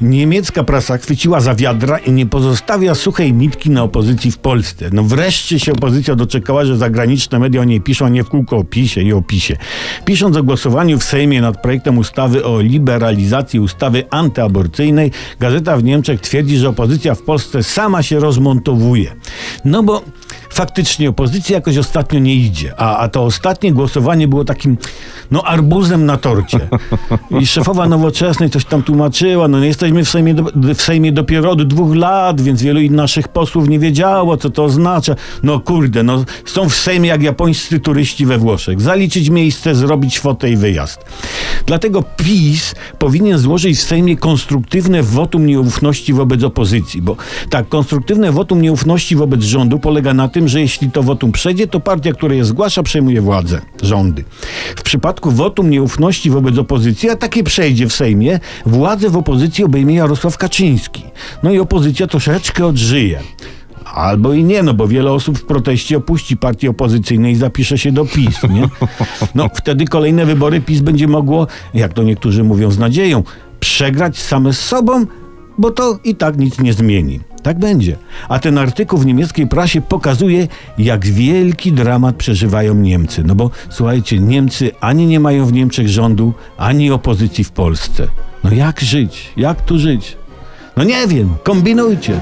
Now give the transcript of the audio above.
Niemiecka prasa chwyciła za wiadra i nie pozostawia suchej nitki na opozycji w Polsce. No wreszcie się opozycja doczekała, że zagraniczne media o niej piszą, nie w kółko o PiSie i o PiSie. Pisząc o głosowaniu w Sejmie nad projektem ustawy o liberalizacji ustawy antyaborcyjnej, gazeta w Niemczech twierdzi, że opozycja w Polsce sama się rozmontowuje. No bo faktycznie opozycja jakoś ostatnio nie idzie, a, a to ostatnie głosowanie było takim, no arbuzem na torcie. I szefowa Nowoczesnej coś tam tłumaczyła, no nie jesteśmy w Sejmie, do, w Sejmie dopiero od dwóch lat, więc wielu naszych posłów nie wiedziało, co to oznacza. No kurde, no są w Sejmie jak japońscy turyści we Włoszech. Zaliczyć miejsce, zrobić fotę i wyjazd. Dlatego PiS powinien złożyć w Sejmie konstruktywne wotum nieufności wobec opozycji, bo tak, konstruktywne wotum nieufności wobec rządu polega na tym, że jeśli to wotum przejdzie, to partia, która je zgłasza, przejmuje władzę, rządy. W przypadku wotum nieufności wobec opozycji, a takie przejdzie w Sejmie, władzę w opozycji obejmie Jarosław Kaczyński. No i opozycja troszeczkę odżyje. Albo i nie, no bo wiele osób w proteście opuści partii opozycyjnej i zapisze się do PiS, nie? No wtedy kolejne wybory PiS będzie mogło, jak to niektórzy mówią z nadzieją, przegrać same z sobą, bo to i tak nic nie zmieni. Tak będzie. A ten artykuł w niemieckiej prasie pokazuje, jak wielki dramat przeżywają Niemcy. No bo słuchajcie, Niemcy ani nie mają w Niemczech rządu, ani opozycji w Polsce. No jak żyć? Jak tu żyć? No nie wiem, kombinujcie.